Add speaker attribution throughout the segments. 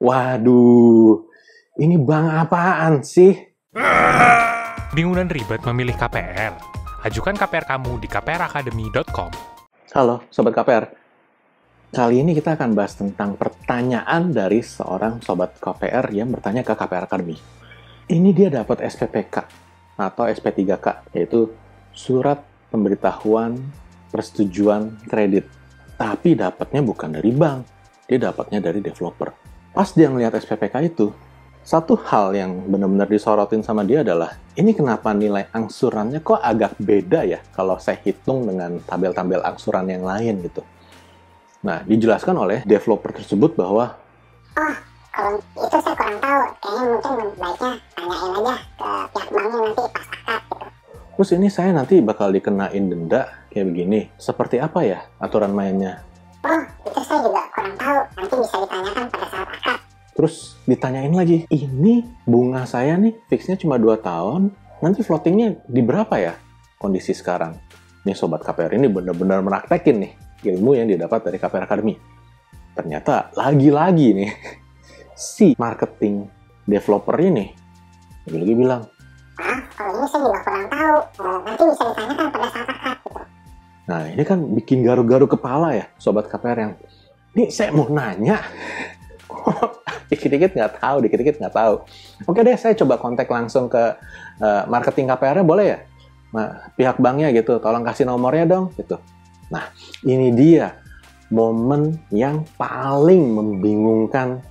Speaker 1: Waduh, ini bank apaan sih?
Speaker 2: Bingung dan ribet memilih KPR? Ajukan KPR kamu di kpracademy.com.
Speaker 1: Halo, Sobat KPR. Kali ini kita akan bahas tentang pertanyaan dari seorang Sobat KPR yang bertanya ke KPR Academy. Ini dia dapat SPPK atau SP3K, yaitu Surat Pemberitahuan Persetujuan Kredit. Tapi dapatnya bukan dari bank, dia dapatnya dari developer. Pas dia ngelihat SPPK itu, satu hal yang benar-benar disorotin sama dia adalah ini kenapa nilai angsurannya kok agak beda ya kalau saya hitung dengan tabel-tabel angsuran yang lain gitu. Nah, dijelaskan oleh developer tersebut bahwa
Speaker 3: Oh, kalau itu saya kurang tahu. Kayaknya mungkin baiknya tanyain aja ke pihak banknya nanti pas akad gitu.
Speaker 1: terus ini saya nanti bakal dikenain denda kayak begini. Seperti apa ya aturan mainnya?
Speaker 3: Oh, itu saya juga kurang tahu. Nanti bisa ditanyakan pada saat akad.
Speaker 1: Terus ditanyain lagi, ini bunga saya nih fixnya cuma 2 tahun, nanti floatingnya di berapa ya kondisi sekarang? Nih Sobat KPR ini benar-benar meraktekin nih ilmu yang didapat dari KPR Academy. Ternyata lagi-lagi nih, si marketing developer ini lagi-lagi bilang,
Speaker 3: Maaf, kalau ini saya juga kurang tahu. Eh, nanti bisa ditanyakan pada saat akad gitu.
Speaker 1: nah ini kan bikin garu-garu kepala ya Sobat KPR yang, ini saya mau nanya, dikit-dikit nggak tahu, dikit-dikit nggak tahu. Oke deh, saya coba kontak langsung ke eh, marketing KPR-nya boleh ya? Nah, pihak banknya gitu, tolong kasih nomornya dong gitu. Nah, ini dia momen yang paling membingungkan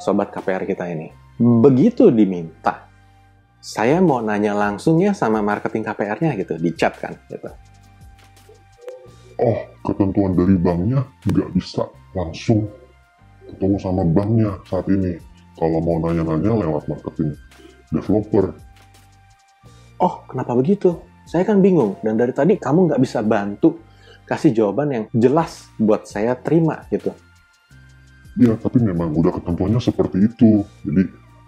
Speaker 1: sobat KPR kita ini. Begitu diminta, saya mau nanya langsung ya sama marketing KPR-nya gitu, di chat kan gitu.
Speaker 4: oh ketentuan dari banknya nggak bisa langsung ketemu sama banknya saat ini. Kalau mau nanya-nanya lewat marketing developer.
Speaker 1: Oh, kenapa begitu? Saya kan bingung, dan dari tadi kamu nggak bisa bantu kasih jawaban yang jelas buat saya terima gitu.
Speaker 4: ya tapi memang udah ketentuannya seperti itu. Jadi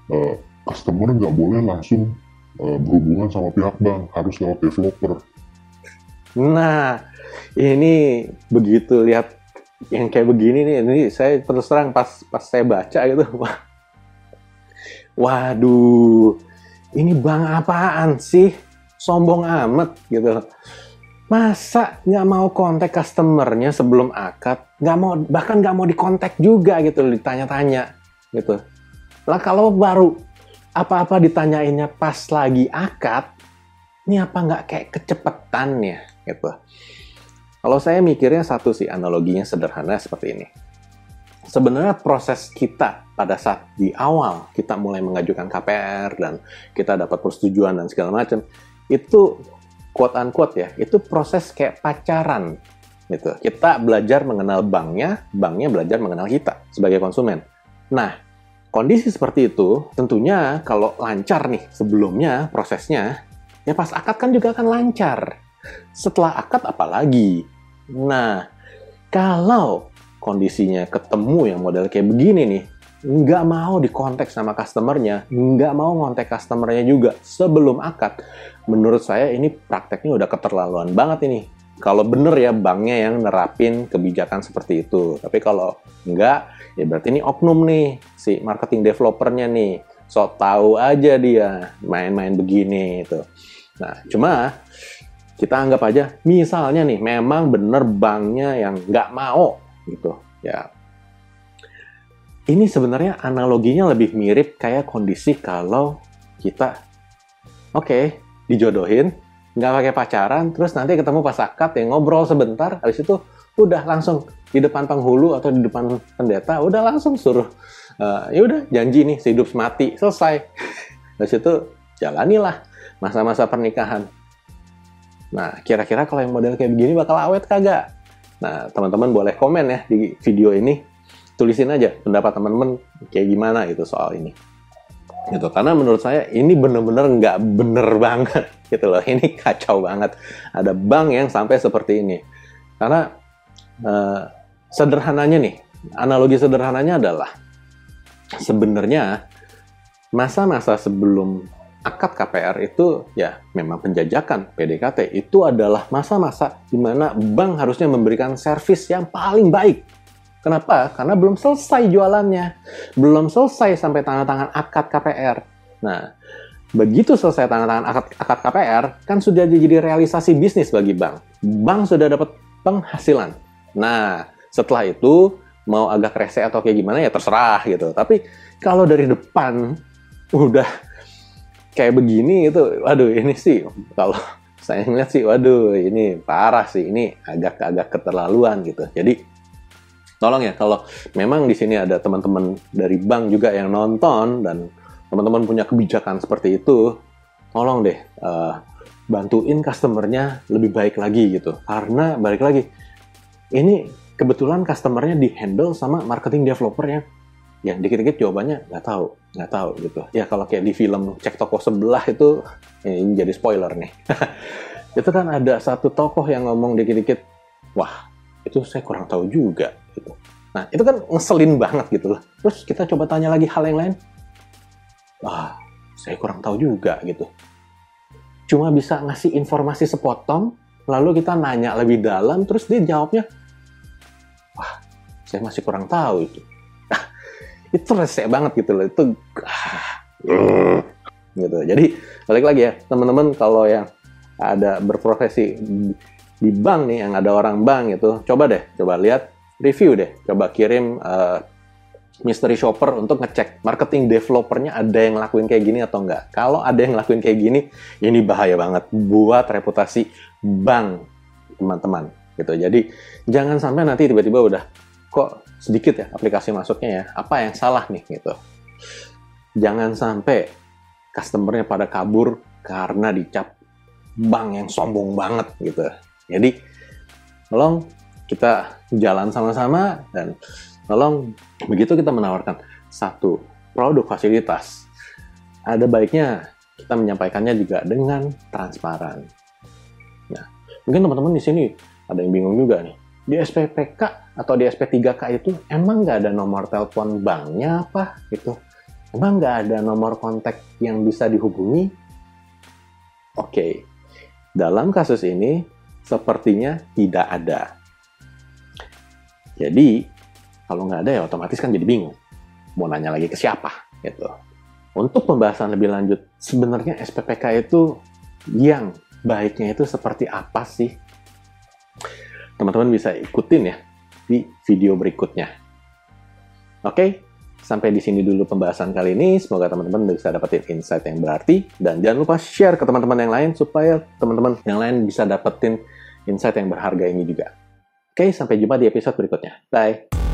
Speaker 4: eh, customer nggak boleh langsung eh, berhubungan sama pihak bank harus lewat developer.
Speaker 1: Nah, ini begitu lihat yang kayak begini nih, ini saya terus terang pas pas saya baca gitu, waduh, ini bank apaan sih? Sombong amat gitu. Masa nggak mau kontak customernya sebelum akad? Nggak mau, bahkan nggak mau dikontak juga gitu, ditanya-tanya gitu. Lah kalau baru apa-apa ditanyainnya pas lagi akad, ini apa nggak kayak kecepetan ya gitu. Kalau saya mikirnya satu sih analoginya sederhana seperti ini. Sebenarnya proses kita pada saat di awal kita mulai mengajukan KPR dan kita dapat persetujuan dan segala macam itu quote unquote ya itu proses kayak pacaran gitu. Kita belajar mengenal banknya, banknya belajar mengenal kita sebagai konsumen. Nah, kondisi seperti itu tentunya kalau lancar nih sebelumnya prosesnya ya pas akad kan juga akan lancar. Setelah akad apalagi. Nah, kalau kondisinya ketemu yang model kayak begini nih, nggak mau dikontak sama customernya, nggak mau ngontek customernya juga sebelum akad, menurut saya ini prakteknya udah keterlaluan banget ini. Kalau bener ya banknya yang nerapin kebijakan seperti itu. Tapi kalau enggak, ya berarti ini oknum nih si marketing developernya nih. So tahu aja dia main-main begini itu. Nah, cuma kita anggap aja misalnya nih memang bener banknya yang nggak mau gitu ya. Ini sebenarnya analoginya lebih mirip kayak kondisi kalau kita oke dijodohin nggak pakai pacaran terus nanti ketemu pas akad ya ngobrol sebentar habis itu udah langsung di depan penghulu atau di depan pendeta udah langsung suruh eh, ya udah janji nih sehidup semati selesai. Habis itu jalanilah masa-masa pernikahan Nah, kira-kira kalau yang model kayak begini bakal awet kagak? Nah, teman-teman boleh komen ya di video ini. Tulisin aja pendapat teman-teman kayak gimana gitu soal ini. Gitu. Karena menurut saya ini bener-bener nggak bener banget gitu loh. Ini kacau banget. Ada bank yang sampai seperti ini. Karena eh, sederhananya nih, analogi sederhananya adalah sebenarnya masa-masa sebelum akad KPR itu ya memang penjajakan PDKT itu adalah masa-masa di mana bank harusnya memberikan servis yang paling baik Kenapa? Karena belum selesai jualannya. Belum selesai sampai tanda tangan akad KPR. Nah, begitu selesai tanda tangan akad, akad KPR, kan sudah jadi realisasi bisnis bagi bank. Bank sudah dapat penghasilan. Nah, setelah itu mau agak rese atau kayak gimana ya terserah gitu. Tapi kalau dari depan udah kayak begini itu, waduh ini sih kalau saya ngeliat sih, waduh ini parah sih, ini agak-agak keterlaluan gitu. Jadi tolong ya kalau memang di sini ada teman-teman dari bank juga yang nonton dan teman-teman punya kebijakan seperti itu, tolong deh uh, bantuin customernya lebih baik lagi gitu. Karena balik lagi, ini kebetulan customernya di handle sama marketing developernya yang dikit-dikit jawabannya nggak tahu nggak tahu gitu. Ya kalau kayak di film cek toko sebelah itu ini jadi spoiler nih. Itu kan ada satu tokoh yang ngomong dikit-dikit wah itu saya kurang tahu juga gitu. Nah itu kan ngeselin banget gitu loh. Terus kita coba tanya lagi hal yang lain. Wah saya kurang tahu juga gitu. Cuma bisa ngasih informasi sepotong lalu kita nanya lebih dalam terus dia jawabnya wah saya masih kurang tahu itu itu resek banget gitu loh. Itu uh, gitu. Jadi balik lagi ya teman-teman kalau yang ada berprofesi di bank nih yang ada orang bank itu coba deh coba lihat review deh. Coba kirim uh, mystery shopper untuk ngecek marketing developernya ada yang lakuin kayak gini atau enggak. Kalau ada yang lakuin kayak gini ini bahaya banget buat reputasi bank teman-teman. Gitu. Jadi jangan sampai nanti tiba-tiba udah kok sedikit ya aplikasi masuknya ya. Apa yang salah nih gitu. Jangan sampai customernya pada kabur karena dicap bank yang sombong banget gitu. Jadi tolong kita jalan sama-sama dan tolong begitu kita menawarkan satu produk fasilitas ada baiknya kita menyampaikannya juga dengan transparan. Nah, mungkin teman-teman di sini ada yang bingung juga nih di SPPK atau di SP3K itu emang nggak ada nomor telepon banknya apa gitu? Emang nggak ada nomor kontak yang bisa dihubungi? Oke, dalam kasus ini sepertinya tidak ada. Jadi, kalau nggak ada ya otomatis kan jadi bingung. Mau nanya lagi ke siapa gitu. Untuk pembahasan lebih lanjut, sebenarnya SPPK itu yang baiknya itu seperti apa sih? teman-teman bisa ikutin ya di video berikutnya. Oke, sampai di sini dulu pembahasan kali ini. Semoga teman-teman bisa dapetin insight yang berarti. Dan jangan lupa share ke teman-teman yang lain supaya teman-teman yang lain bisa dapetin insight yang berharga ini juga. Oke, sampai jumpa di episode berikutnya. Bye!